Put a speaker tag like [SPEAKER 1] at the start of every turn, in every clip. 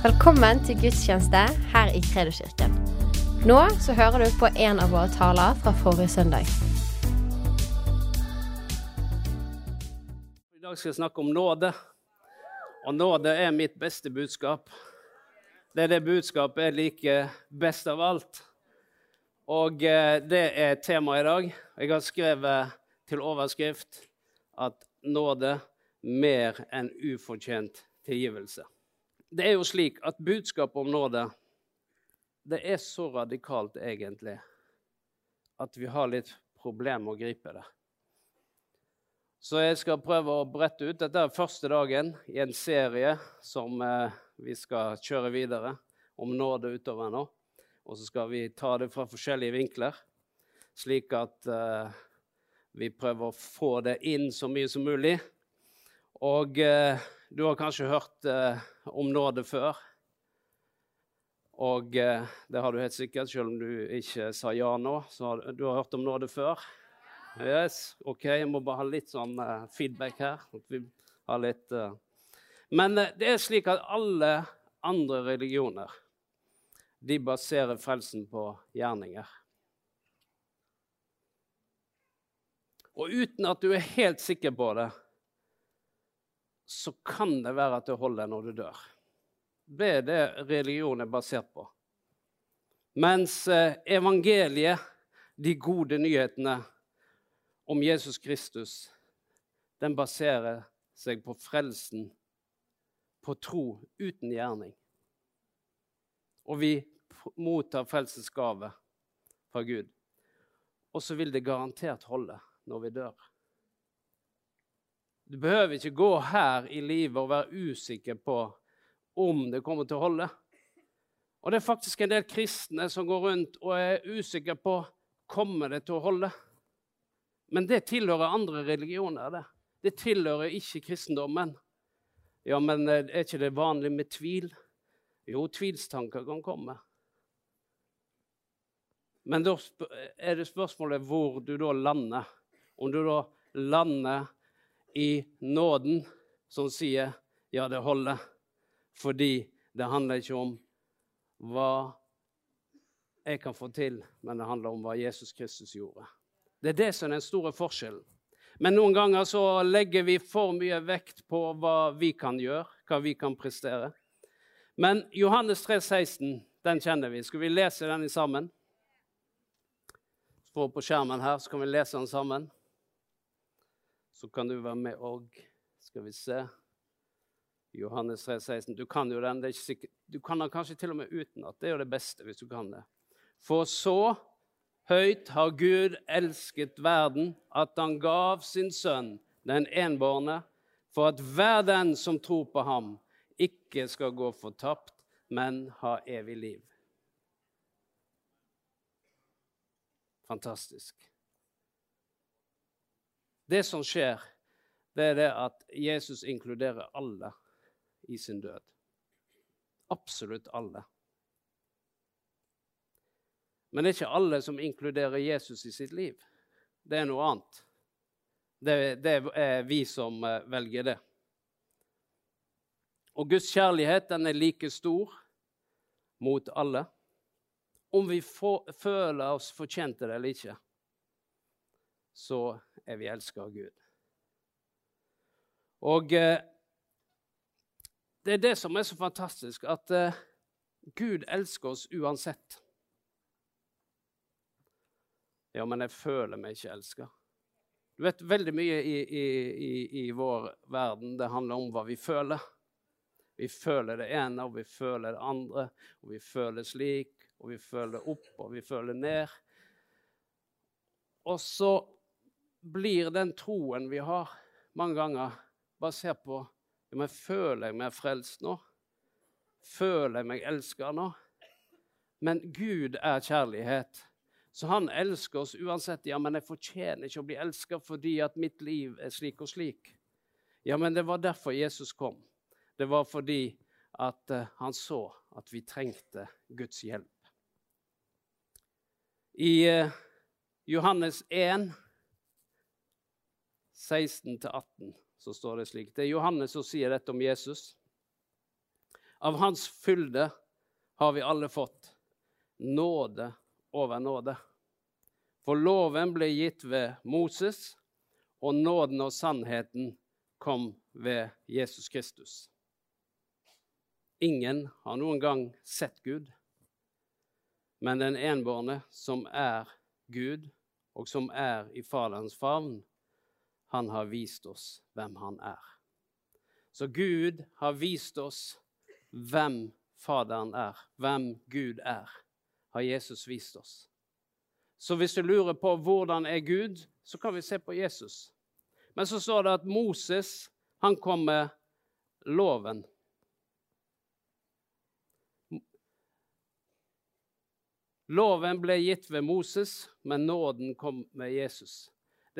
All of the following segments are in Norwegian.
[SPEAKER 1] Velkommen til gudstjeneste her i Kredoskirken. Nå så hører du på en av våre taler fra forrige søndag.
[SPEAKER 2] I dag skal jeg snakke om nåde. Og nåde er mitt beste budskap. Det er det budskapet jeg liker best av alt. Og eh, det er temaet i dag. Jeg har skrevet til overskrift at nåde mer enn ufortjent tilgivelse. Det er jo slik at budskapet om nåde det er så radikalt egentlig at vi har litt problemer med å gripe det. Så jeg skal prøve å brette ut. Dette er første dagen i en serie som eh, vi skal kjøre videre om nåde utover nå. Og så skal vi ta det fra forskjellige vinkler, slik at eh, vi prøver å få det inn så mye som mulig. Og eh, du har kanskje hørt eh, om nåde før. Og eh, det har du helt sikkert, selv om du ikke sa ja nå. Så har, du har hørt om nåde før. Yes, OK, jeg må bare ha litt sånn eh, feedback her. Litt, uh. Men uh, det er slik at alle andre religioner de baserer frelsen på gjerninger. Og uten at du er helt sikker på det, så kan det være at det holder når du dør. Det er det religion er basert på. Mens evangeliet, de gode nyhetene, om Jesus Kristus, den baserer seg på frelsen, på tro uten gjerning. Og vi mottar frelsens gave fra Gud. Og så vil det garantert holde når vi dør. Du behøver ikke gå her i livet og være usikker på om det kommer til å holde. Og det er faktisk en del kristne som går rundt og er usikre på kommer det til å holde. Men det tilhører andre religioner. Det Det tilhører ikke kristendommen. Ja, men eh, er ikke det vanlig med tvil? Jo, tvilstanker kan komme. Men da er det spørsmålet hvor du da lander. Om du da lander i nåden, som sier 'ja, det holder', fordi det handler ikke om hva jeg kan få til, men det handler om hva Jesus Kristus gjorde. Det er det som er den store forskjellen. Men noen ganger så legger vi for mye vekt på hva vi kan gjøre, hva vi kan prestere. Men Johannes 3, 16, den kjenner vi. Skal vi lese den sammen? Få på skjermen her, så kan vi lese den sammen. Så kan du være med og Skal vi se Johannes 3, 16. Du kan jo den. Du kan den kanskje til og med utenat. Det er jo det beste hvis du kan det. For så Høyt har Gud elsket verden, at han gav sin sønn, den enbårne, for at hver den som tror på ham, ikke skal gå fortapt, men ha evig liv. Fantastisk. Det som skjer, det er det at Jesus inkluderer alle i sin død. Absolutt alle. Men det er ikke alle som inkluderer Jesus i sitt liv. Det er noe annet. Det, det er vi som eh, velger det. Og Guds kjærlighet den er like stor mot alle. Om vi får, føler oss fortjente det eller ikke, så er vi elska av Gud. Og eh, det er det som er så fantastisk, at eh, Gud elsker oss uansett. Ja, men jeg føler meg ikke elska. Du vet, Veldig mye i, i, i, i, vår verden det handler om hva vi føler. Vi føler det ene, og vi føler det andre. Og vi føler slik, og vi føler opp, og vi føler ned. Og så blir den troen vi har, mange ganger basert på ja, men Føler jeg meg frelst nå? Føler jeg meg elska nå? Men Gud er kjærlighet. Så han elsker oss uansett. Ja, men jeg fortjener ikke å bli elska fordi at mitt liv er slik og slik. Ja, men det var derfor Jesus kom. Det var fordi at uh, han så at vi trengte Guds hjelp. I uh, Johannes 1, 16-18, så står det slik. Det er Johannes som sier dette om Jesus. Av hans fylde har vi alle fått nåde over nåde. For loven ble gitt ved Moses, og nåden og sannheten kom ved Jesus Kristus. Ingen har noen gang sett Gud, men den enbårne, som er Gud, og som er i Faderens favn, han har vist oss hvem han er. Så Gud har vist oss hvem Faderen er, hvem Gud er, har Jesus vist oss. Så hvis du lurer på hvordan er Gud, så kan vi se på Jesus. Men så står det at Moses han kom med loven. Loven ble gitt ved Moses, men nåden kom med Jesus.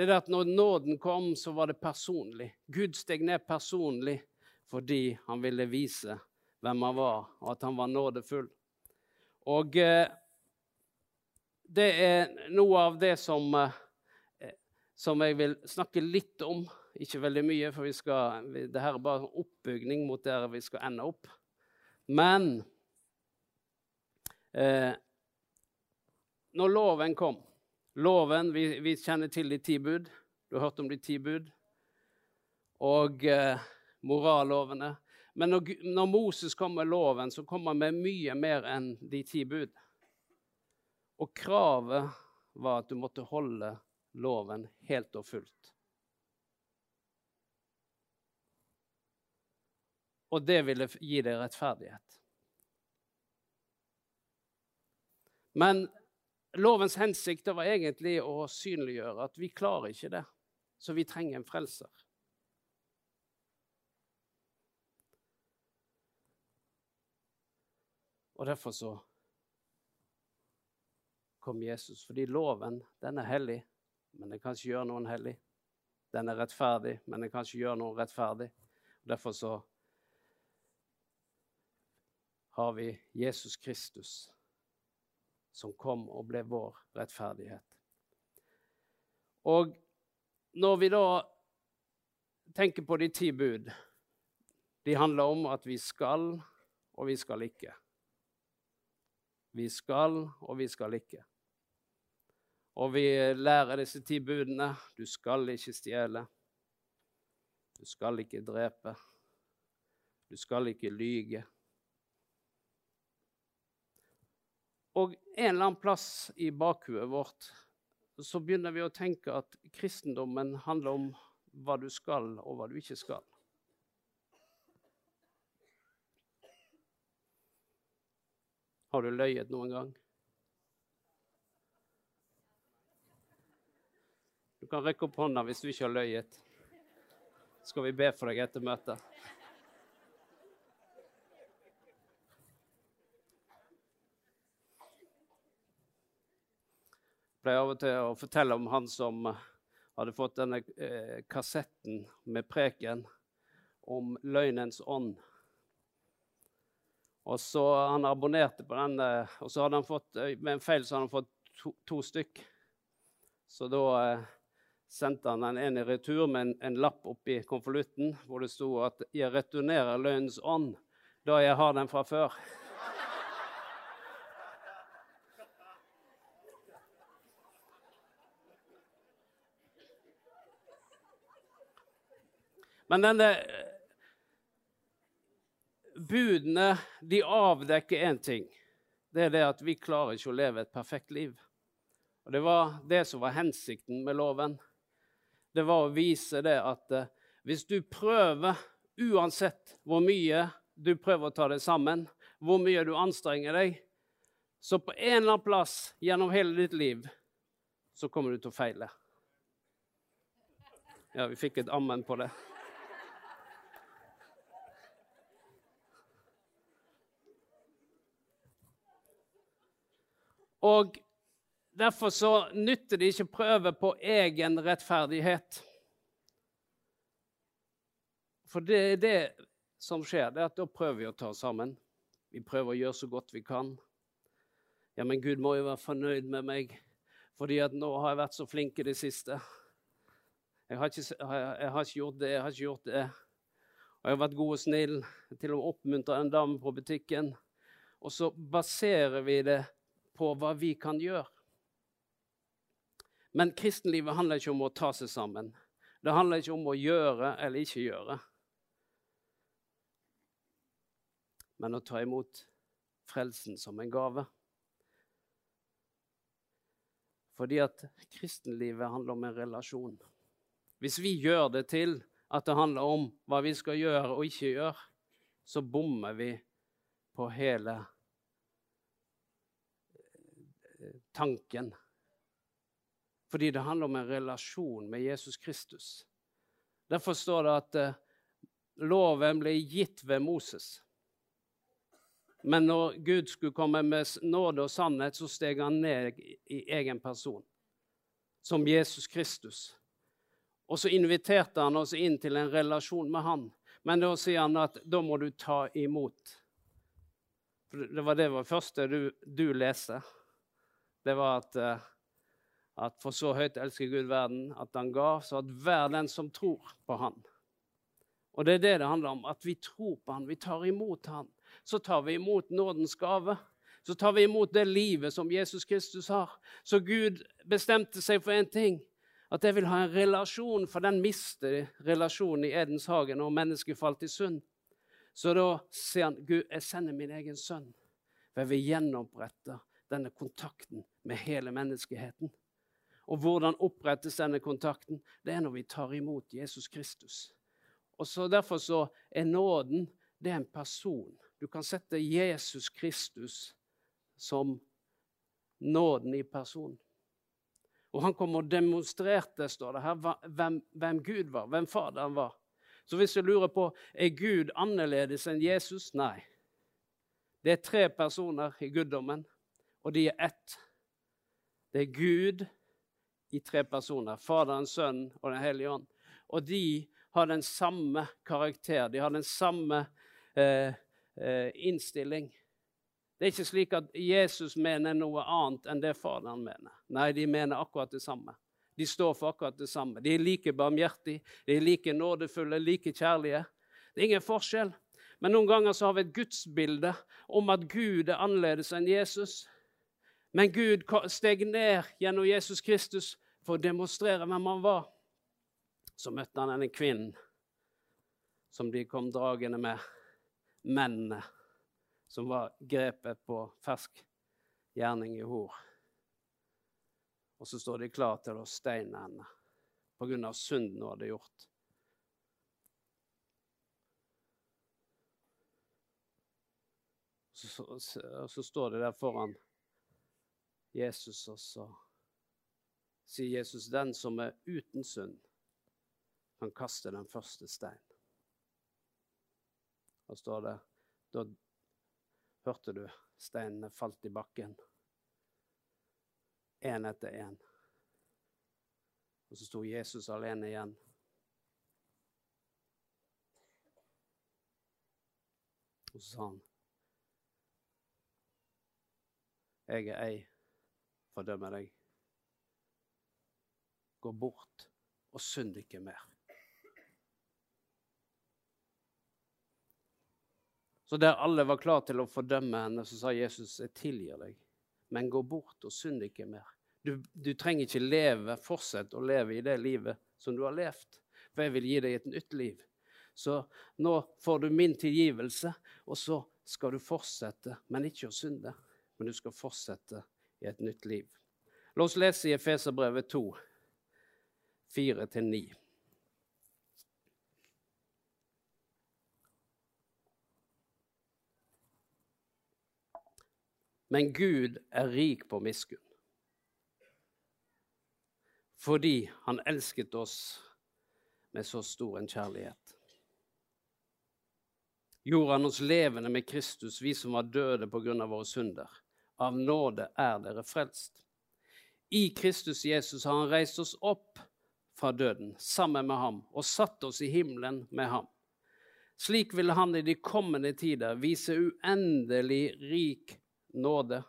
[SPEAKER 2] Det er at Når nåden kom, så var det personlig. Gud steg ned personlig fordi han ville vise hvem han var, og at han var nådefull. Og eh, det er noe av det som, eh, som jeg vil snakke litt om. Ikke veldig mye, for vi skal, det her er bare oppbygning mot der vi skal ende opp. Men eh, når loven kom Loven vi, vi, kjenner til de ti bud. Du har hørt om de ti bud. Og eh, morallovene. Men når, når, Moses kom med loven, så kom han med mye mer enn de ti bud. Og kravet var at du måtte holde loven helt og fullt. Og det ville gi deg rettferdighet. Men lovens hensikt var egentlig å synliggjøre at vi klarer ikke det, så vi trenger en frelser. Og derfor så kom Jesus. Fordi loven, den er hellig, men den kan ikke gjøre noen hellig. Den er rettferdig, men den kan ikke gjøre noen rettferdig. Derfor så har vi Jesus Kristus, som kom og ble vår rettferdighet. Og når vi da tenker på de ti bud, de handler om at vi skal, og vi skal ikke. Vi skal, og vi skal ikke. Og vi lærer disse ti budene. Du skal ikke stjele. Du skal ikke drepe. Du skal ikke lyge. Og en eller annen plass i bakhuet vårt så begynner vi å tenke at kristendommen handler om hva du skal, og hva du ikke skal. Har du løyet noen gang? Du kan rekke opp hånda hvis du ikke har løyet. Skal vi be for deg etter møtet? Pleier av og til å fortelle om han som hadde fått denne eh, kassetten med preken om løgnens ånd. Og så Han abonnerte på den, og så hadde han fått, eh, med en feil så hadde han fått to, to stykk. Så da eh, sendte han den ene i retur med en, en lapp oppi konvolutten hvor det sto at 'Jeg returnerer løgnens ånd', da jeg har den fra før. Men denne budene de avdekker én ting. Det er det at vi klarer ikke å leve et perfekt liv. Og Det var det som var hensikten med loven. Det var å vise det at uh, hvis du prøver, uansett hvor mye du prøver å ta deg sammen, hvor mye du anstrenger deg, så på en eller annen plass gjennom hele ditt liv så kommer du til å feile. Ja, vi fikk et ammen på det. Og derfor så nytter det ikke å prøve på egen rettferdighet. For det er det som skjer, det er at da prøver vi å ta oss sammen. Vi prøver å gjøre så godt vi kan. Ja, men Gud må jo være fornøyd med meg, fordi at nå har jeg vært så flink i det siste. Jeg har, ikke, jeg har ikke gjort det, jeg har ikke gjort det. Og jeg har vært god og snill, til å oppmuntre en dame på butikken. Og så baserer vi det på hva vi kan gjøre. Men kristenlivet handler ikke om å ta seg sammen. Det handler ikke om å gjøre eller ikke gjøre. Men å ta imot frelsen som en gave. Fordi at kristenlivet handler om en relasjon. Hvis vi gjør det til at det handler om hva vi skal gjøre og ikke gjøre, så bommer vi på hele eh, tanken. Fordi det handler om en relasjon med Jesus Kristus. Derfor står det at uh, loven ble gitt ved Moses. Men når Gud skulle komme med nåde og sannhet, så steg han ned i egen person, som Jesus Kristus. Og så inviterte han oss inn til en relasjon med han. Men da sier han at da må du ta imot. For det var det første du, du leste. Det var at, eh, at for så høyt elsker Gud verden at han ga, så at hver den som tror på han. Og det er det det handler om, at vi tror på han, vi tar imot han. Så tar vi imot nådens gave. Så tar vi imot det livet som Jesus Kristus har. Så Gud bestemte seg for én ting at jeg vil ha en relasjon, for den mister relasjonen i Edens hage når mennesket falt i synd. Så da sier han, Gud, jeg sender min egen sønn. For jeg vil gjenopprette denne kontakten med hele menneskeheten. Og hvordan opprettes denne kontakten? Det er når vi tar imot Jesus Kristus. Og så Derfor så er nåden det er en person. Du kan sette Jesus Kristus som nåden i person. Og han kom og demonstrerte, står det her, hvem, hvem Gud var, hvem Faderen var. Så hvis du lurer på er Gud annerledes enn Jesus nei. Det er tre personer i guddommen, og de er ett. Det er Gud i tre personer. Faderen, Sønnen og Den hellige ånd. Og de har den samme karakter. De har den samme eh, eh, innstilling. Det er ikke slik at Jesus mener noe annet enn det Faderen mener. Nei, de mener akkurat det samme. De står for akkurat det samme. De er like barmhjertige, de er like nådefulle, like kjærlige. Det er ingen forskjell. Men noen ganger så har vi et gudsbilde om at Gud er annerledes enn Jesus. Men Gud steg ned gjennom Jesus Kristus for å demonstrere hvem han var. Så møtte han denne kvinnen som de kom dragende med, mennene som var grepet på fersk gjerning i hor. Og så står de klar til å steine henne pga. synden hun hadde gjort. Så, så, så, står de der foran Jesus, og så sier Jesus, 'Den som er uten synd, kan kaste den første stein'. Og står det, da hørte du steinene falt i bakken. Én etter én. Og så sto Jesus alene igjen. Og så sa han, 'Jeg er ei fordømmer deg. Gå bort og synd ikke mer.' Så der alle var klar til å fordømme henne, så sa Jesus, 'Jeg tilgir deg, men gå bort og synd ikke mer.' Du, du trenger ikke leve, fortsette å leve i det livet som du har levd, for jeg vil gi deg et nytt liv. Så nå får du min tilgivelse, og så skal du fortsette, men ikke å synde. Men du skal fortsette i et nytt liv. La oss lese i Efeserbrevet 2, 4-9. Men Gud er rik på miskunn. Fordi han elsket oss med så stor en kjærlighet. Gjorde han oss levende med Kristus, vi som var døde på grunn av våre synder. Av nåde er dere frelst. I Kristus Jesus har han reist oss opp fra døden sammen med ham og satt oss i himmelen med ham. Slik vil han i de kommende tider vise uendelig rik nåde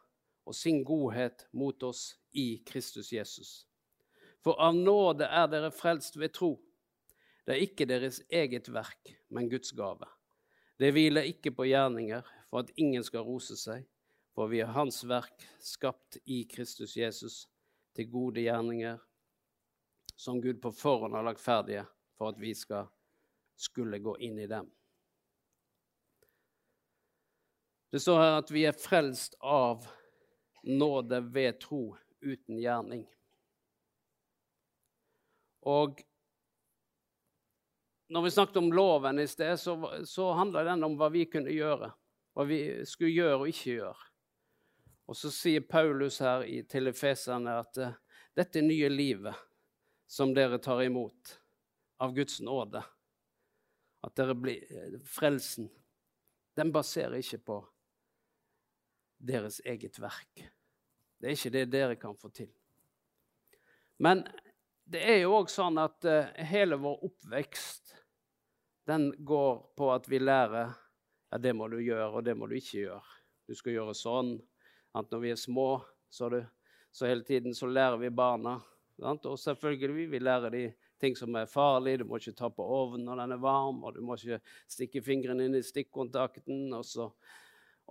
[SPEAKER 2] og sin godhet mot oss i Kristus Jesus. For av nåde er dere frelst ved tro. Det er ikke deres eget verk, men Guds gave. Det hviler ikke på gjerninger for at ingen skal rose seg, for vi er Hans verk, skapt i Kristus Jesus, til gode gjerninger, som Gud på forhånd har lagt ferdige for at vi skal skulle gå inn i dem. Det står her at vi er frelst av nåde ved tro uten gjerning. Og når vi snakket om loven i sted, så, så handla den om hva vi kunne gjøre. Hva vi skulle gjøre og ikke gjøre. Og så sier Paulus her i, til Efeserne at uh, dette nye livet som dere tar imot av Guds nåde, at dere blir uh, frelsen, den baserer ikke på deres eget verk. Det er ikke det dere kan få til. Men det er jo òg sånn at uh, hele vår oppvekst den går på at vi lærer ja, det må du gjøre, og det må du ikke gjøre. Du skal gjøre sånn. At når vi er små, så, det, så hele tiden så lærer vi barna. Sant? Og selvfølgelig vi, lærer de ting som er farlige. Du må ikke ta på ovnen når den er varm, og du må ikke stikke fingrene inn i stikkontakten. og så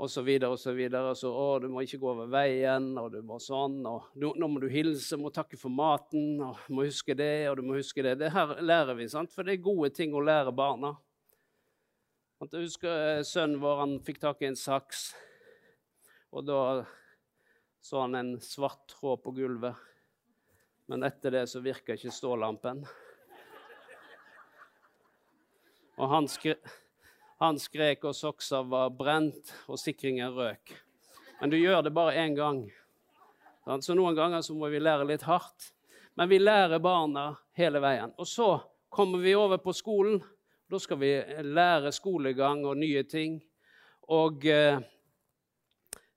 [SPEAKER 2] og så videre og så videre. Så, å, du må ikke gå over veien, og du må sånn. og du, Nå må du hilse, må takke for maten, og du må huske det, og du må huske det. Det her lærer vi, sant? for det er gode ting å lære barna. Jeg husker eh, sønnen vår han fikk tak i en saks, og da så han en svart tråd på gulvet. Men etter det så virka ikke stålampen. Og han, skre, han skrek, og soksa var brent, og sikringen røk. Men du gjør det bare én gang. Så noen ganger så må vi lære litt hardt. Men vi lærer barna hele veien. Og så kommer vi over på skolen. Da skal vi lære skolegang og nye ting. Og, eh,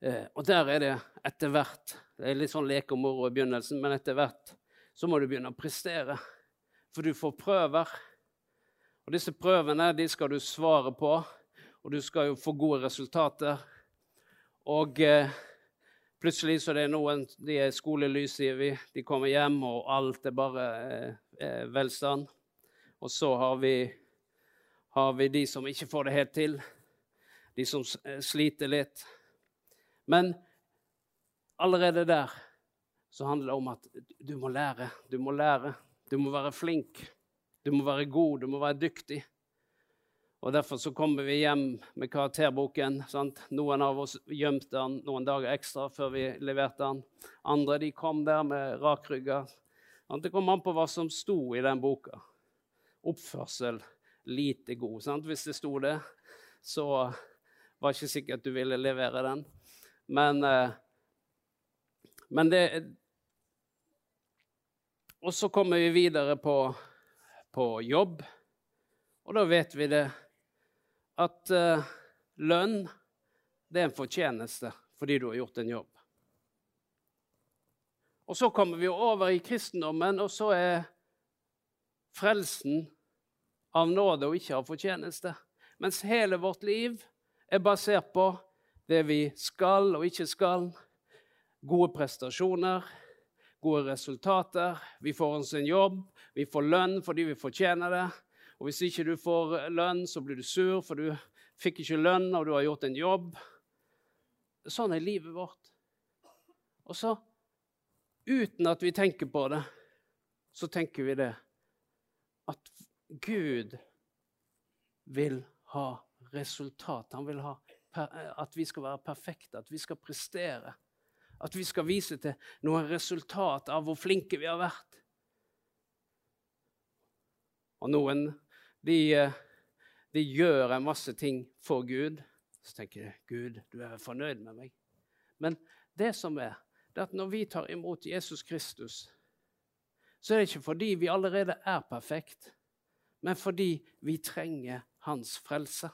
[SPEAKER 2] og der er det etter hvert Det er litt sånn lek og moro i begynnelsen, men etter hvert så må du begynne å prestere. For du får prøver. Og disse prøvene de skal du svare på, og du skal jo få gode resultater. Og eh, plutselig så det er noen De er skolelys, sier vi. De kommer hjem, og alt er bare eh, velstand. Og så har vi har vi de som ikke får det helt til, de som eh, sliter litt. Men allerede der så handler det om at du må lære. Du må lære. Du må være flink. Du må være god. Du må være dyktig. Og Derfor så kommer vi hjem med karakterboken. Sant? Noen av oss gjemte den noen dager ekstra før vi leverte den. Andre de kom der med rakrygga, Det kom an på hva som sto i den boka. Oppførsel, lite god. Sant? Hvis det sto det, så var det ikke sikkert du ville levere den. Men, eh, men det Og så kommer vi videre på, på jobb, og da vet vi det at uh, lønn det er en fortjeneste fordi du har gjort en jobb. Og så kommer vi over i kristendommen, og så er frelsen av nåde og ikke av fortjeneste. Mens hele vårt liv er basert på det vi skal og ikke skal. Gode prestasjoner, gode resultater. Vi får oss en jobb, vi får lønn fordi vi fortjener det. Og hvis ikke du får lønn, så blir du sur, for du fikk ikke lønn og du har gjort en jobb. Sånn er livet vårt. Og så, uten at vi tenker på det, så tenker vi det at Gud vil ha resultat. Han vil ha at vi skal være perfekte, at vi skal prestere. At vi skal vise til noe resultat av hvor flinke vi har vært. Og noen de, de gjør en masse ting for Gud. Så tenker jeg Gud, du er fornøyd med meg. Men det som er, det er at når vi tar imot Jesus Kristus, så er det ikke fordi vi allerede er perfekt men fordi vi trenger hans frelse.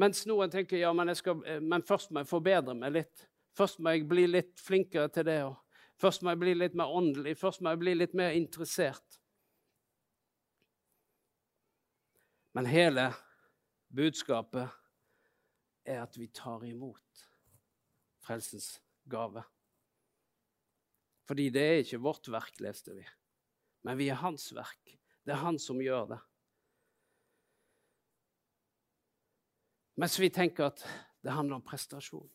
[SPEAKER 2] Mens noen tenker ja, men, skal, eh, men først må jeg forbedre meg litt. Først må jeg bli litt flinkere til det. Først må jeg bli litt mer åndelig. Først må jeg bli litt mer interessert. Men hele budskapet er at vi tar imot frelsens gave. Fordi det er ikke vårt verk, leste vi, men vi er hans verk Det er han som gjør det. Mens vi tenker at det handler om prestasjon.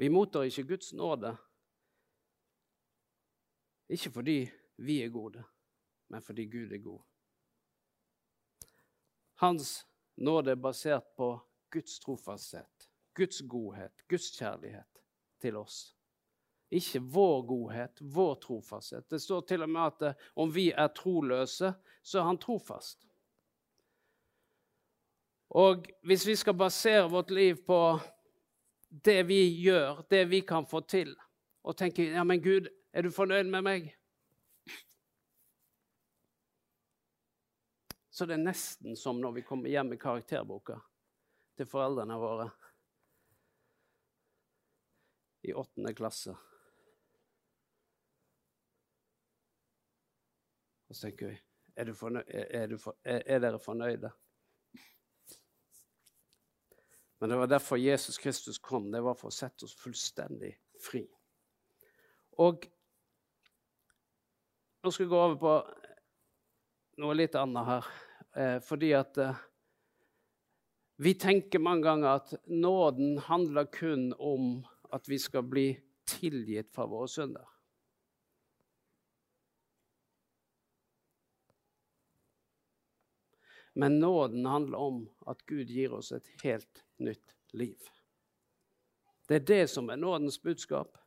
[SPEAKER 2] Vi mottar ikke Guds nåde, ikke fordi vi er gode, men fordi Gud er god. Hans nåde er basert på Guds trofasthet, Guds godhet, Guds kjærlighet til oss. Ikke vår godhet, vår trofasthet. Det står til og med at eh, om vi er troløse, så er han trofast. Og hvis vi skal basere vårt liv på det vi gjør, det vi kan få til, og tenke ja, men Gud, er du fornøyd med meg? Så det er nesten som når vi kommer hjem med karakterboka til foreldrene våre i åttende klasse. Og så tenker vi er, fornøy, er, for, er, er, dere fornøyde? Men det var derfor Jesus Kristus kom. Det var for å sette oss fullstendig fri. Og nå skal vi gå over på noe litt annet her. Eh, fordi at eh, vi tenker mange ganger at nåden handler kun om at vi skal bli tilgitt fra våre synder. Men nåden handler om at Gud gir oss et helt nytt liv. Det er det som er nådens budskap.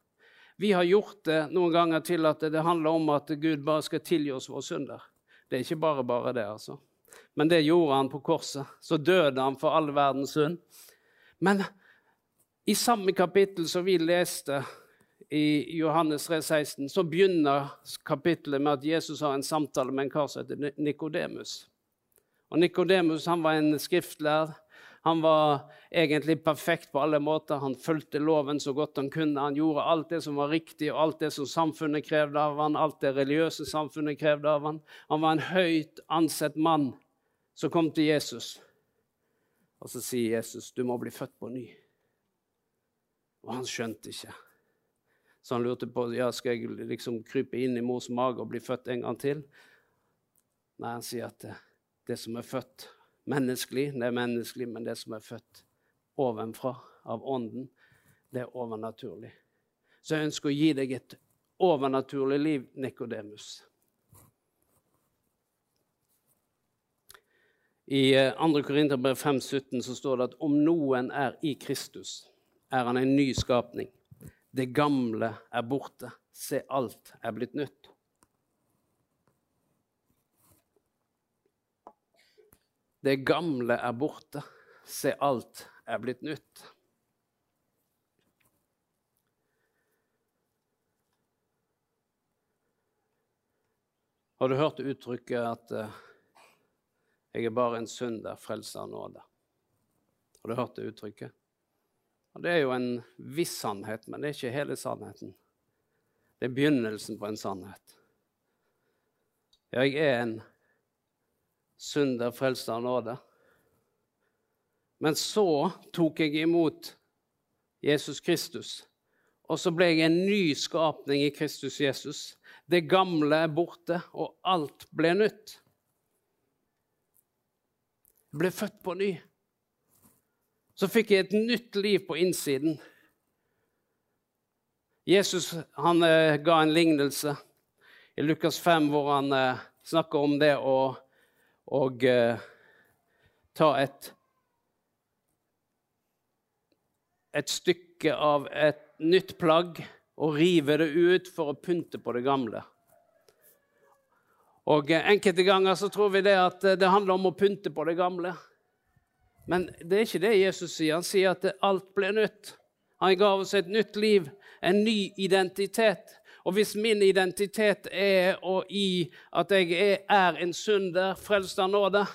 [SPEAKER 2] Vi har gjort det noen ganger til at det handler om at Gud bare skal tilgi oss våre synder. Det er ikke bare bare det, altså. Men det gjorde han på korset. Så døde han for all verdens synd. Men i samme kapittel som vi leste i Johannes 3, 16, så begynner kapittelet med at Jesus har en samtale med en kar som heter Nikodemus. Og Nikodemus var en skriftlærd. Han var egentlig perfekt på alle måter. Han fulgte loven så godt han kunne. Han gjorde alt det som var riktig, og alt det som samfunnet krevde av han, alt det religiøse samfunnet krevde av han. Han var en høyt ansett mann som kom til Jesus. Og så sier Jesus, 'Du må bli født på ny'. Og han skjønte ikke. Så han lurte på ja, skal jeg liksom krype inn i mors mage og bli født en gang til. Nei, han sier at det som er født menneskelig, det er menneskelig, men det som er født ovenfra, av Ånden, det er overnaturlig. Så jeg ønsker å gi deg et overnaturlig liv, Nikodemus. I 2. Eh, Korinterbrev 5,17 så står det at om noen er i Kristus, er han en ny skapning. Det gamle er borte. Se, alt er blitt nytt. Det gamle er borte. Se, alt er blitt nytt. Har du hørt uttrykket at uh, 'jeg er bare en synder, frelst av nåde'? Har du hørt det uttrykket? Og Det er jo en viss sannhet, men det er ikke hele sannheten. Det er begynnelsen på en sannhet. Jeg er en synder frelst av nåde. Men så tok jeg imot Jesus Kristus, og så ble jeg en ny skapning i Kristus Jesus. Det gamle er borte, og alt ble nytt. Jeg ble født på ny. Så fikk jeg et nytt liv på innsiden. Jesus han, eh, ga en lignelse i Lukas 5 hvor han eh, snakker om det å og eh, ta et et stykke av et nytt plagg og rive det ut for å pynte på det gamle. Og eh, Enkelte ganger så tror vi det at eh, det handler om å pynte på det gamle. Men det er ikke det Jesus sier. Han sier at alt blir nytt. Han ga oss et nytt liv, en ny identitet. Og hvis min identitet er i at jeg er en synder, frelst av nåde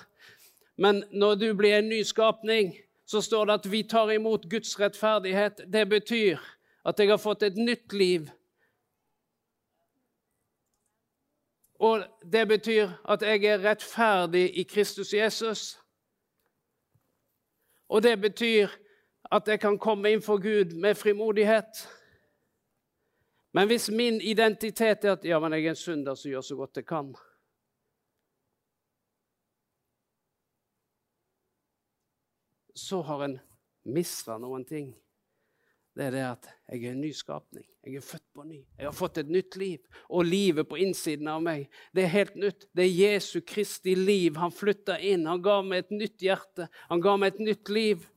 [SPEAKER 2] Men når du blir en ny skapning, så står det at vi tar imot Guds rettferdighet. Det betyr at jeg har fått et nytt liv. Og det betyr at jeg er rettferdig i Kristus Jesus. Og det betyr at jeg kan komme inn for Gud med frimodighet. Men hvis min identitet er at ja, men jeg er en synder som gjør så godt jeg kan Så har en mista noen ting. Det er det at jeg er en ny skapning. Jeg er født på ny. Jeg har fått et nytt liv. Og livet på innsiden av meg, det er helt nytt. Det er Jesu Kristi liv. Han flytta inn. Han ga meg et nytt hjerte. Han ga meg et nytt liv.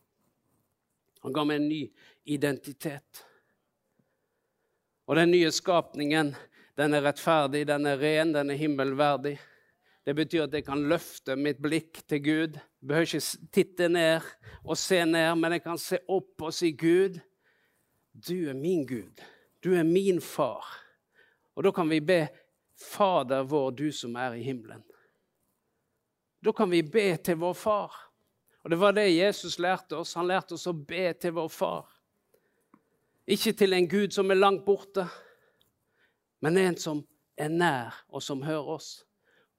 [SPEAKER 2] Han ga meg en ny identitet. Og den nye skapningen, den er rettferdig, den er ren, den er himmelverdig. Det betyr at jeg kan løfte mitt blikk til Gud. Jeg behøver ikke titte ned og se ned, men jeg kan se opp og si, 'Gud, du er min Gud. Du er min far.' Og da kan vi be, 'Fader vår, du som er i himmelen'. Da kan vi be til vår far. Og Det var det Jesus lærte oss. Han lærte oss å be til vår far. Ikke til en Gud som er langt borte, men en som er nær, og som hører oss.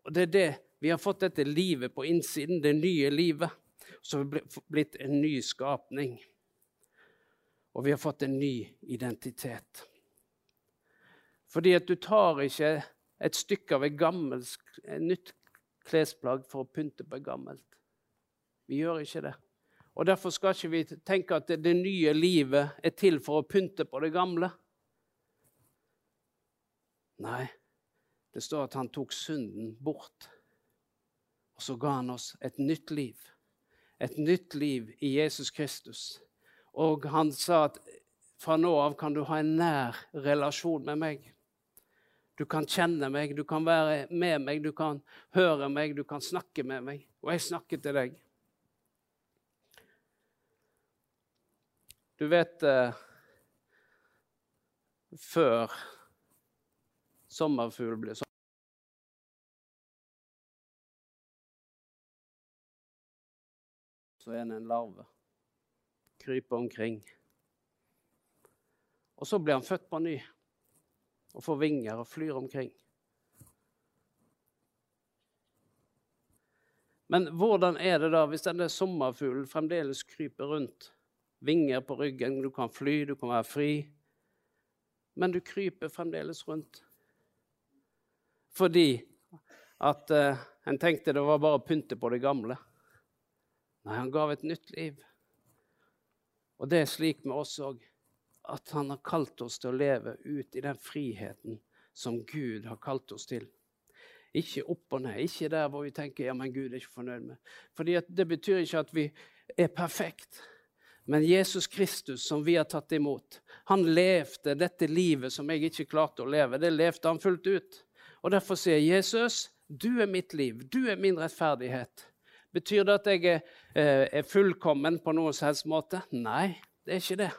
[SPEAKER 2] Og det er det vi har fått dette livet på innsiden, det nye livet, som har blitt en ny skapning. Og vi har fått en ny identitet. Fordi at du tar ikke et stykke av et, gammelt, et nytt klesplagg for å pynte på et gammelt. Vi gjør ikke det. Og Derfor skal ikke vi tenke at det, nye livet er til for å pynte på det gamle. Nei, det står at han tok synden bort. Og så ga han oss et nytt liv. Et nytt liv i Jesus Kristus. Og han sa at fra nå av kan du ha en nær relasjon med meg. Du kan kjenne meg, du kan være med meg, du kan høre meg, du kan snakke med meg. Og jeg snakker til deg. Du vet eh, Før sommerfugl blir sånn Så er det en larve. Kryper omkring. Og så blir han født på ny og får vinger og flyr omkring. Men hvordan er det da hvis denne sommerfuglen fremdeles kryper rundt vinger på ryggen, du kan fly, du kan være fri. Men du kryper fremdeles rundt. Fordi at uh, en tenkte det var bare å pynte på det gamle. Nei, han gav et nytt liv. Og det er slik med oss òg, at han har kalt oss til å leve ut i den friheten som Gud har kalt oss til. Ikke opp og ned, ikke der hvor vi tenker ja, men Gud er ikke fornøyd med. Fordi Det betyr ikke at vi er perfekt. Men Jesus Kristus, som vi har tatt imot, han levde dette livet som jeg ikke klarte å leve. Det levde han fullt ut. Og Derfor sier Jesus, du er mitt liv, du er min rettferdighet. Betyr det at jeg er, eh, er fullkommen på noen som helst måte? Nei, det er ikke det.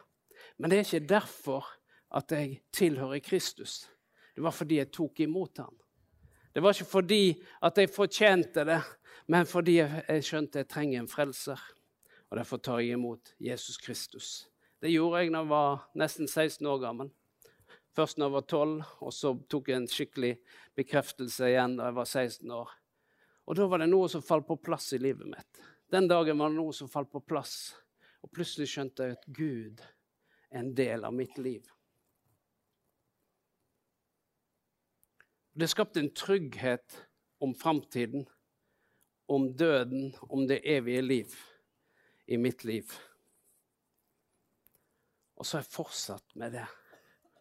[SPEAKER 2] Men det er ikke derfor at jeg tilhører Kristus. Det var fordi jeg tok imot ham. Det var ikke fordi at jeg fortjente det, men fordi jeg skjønte jeg trenger en frelser. Og derfor tar jeg imot Jesus Kristus. Det gjorde jeg da jeg var nesten 16 år gammel. Først da jeg var 12, og så tok jeg en skikkelig bekreftelse igjen da jeg var 16 år. Og da var det noe som falt på plass i livet mitt. Den dagen var det noe som falt på plass. Og plutselig skjønte jeg at Gud er en del av mitt liv. Det skapte en trygghet om framtiden, om døden, om det evige liv i mitt liv. Og så har jeg fortsatt med det.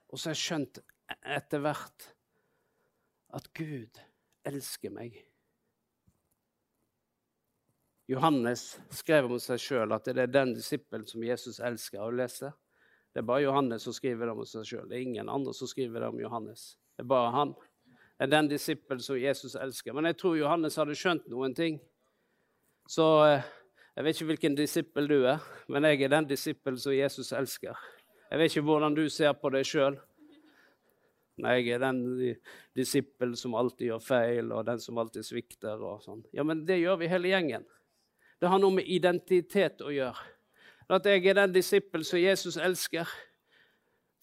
[SPEAKER 2] Og så har jeg skjønt etter hvert at Gud elsker meg. Johannes skrev om seg sjøl at det er den disippelen som Jesus elsker å lese. Det er bare Johannes som skriver det om seg sjøl. Det er ingen andre som skriver det om Johannes. Det er bare han. Det er den disippelen som Jesus elsker. Men jeg tror Johannes hadde skjønt noen ting. Så eh, jeg vet ikke hvilken disippel du er, men jeg er den disippel som Jesus elsker. Jeg vet ikke hvordan du ser på deg sjøl. Nei, jeg er den disippel som alltid gjør feil, og den som alltid svikter. og sånn. Ja, men det gjør vi hele gjengen. Det har noe med identitet å gjøre. At jeg er den disippel som Jesus elsker.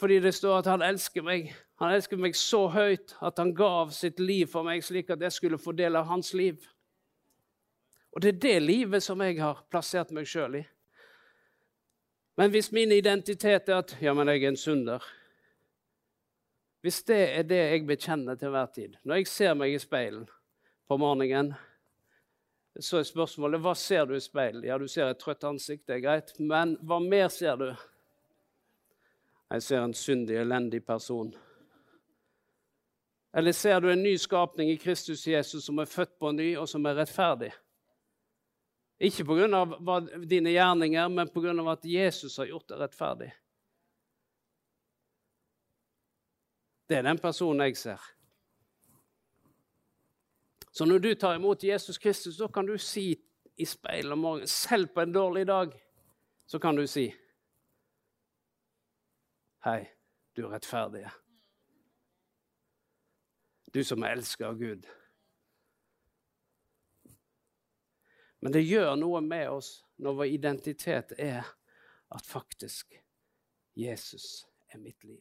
[SPEAKER 2] Fordi det står at han elsker meg. Han elsker meg så høyt at han gav sitt liv for meg, slik at jeg skulle av hans liv. Og det er det livet som jeg har plassert meg sjøl i. Men hvis min identitet er at ja, men jeg er en synder Hvis det er det jeg bekjenner til hver tid Når jeg ser meg i speilen på morgenen, så er spørsmålet hva ser du i speilet? Ja, du ser et trøtt ansikt, det er greit. Men hva mer ser du? Jeg ser en syndig, elendig person. Eller ser du en ny skapning i Kristus Jesus som er født på ny, og som er rettferdig? Ikke pga. dine gjerninger, men pga. at Jesus har gjort deg rettferdig. Det er den personen jeg ser. Så når du tar imot Jesus Kristus, så kan du si i speilet om morgenen, selv på en dårlig dag, så kan du si Hei, du er rettferdig. Du som elsker Gud. Men det gjør noe med oss når vår identitet er at faktisk Jesus er mitt liv.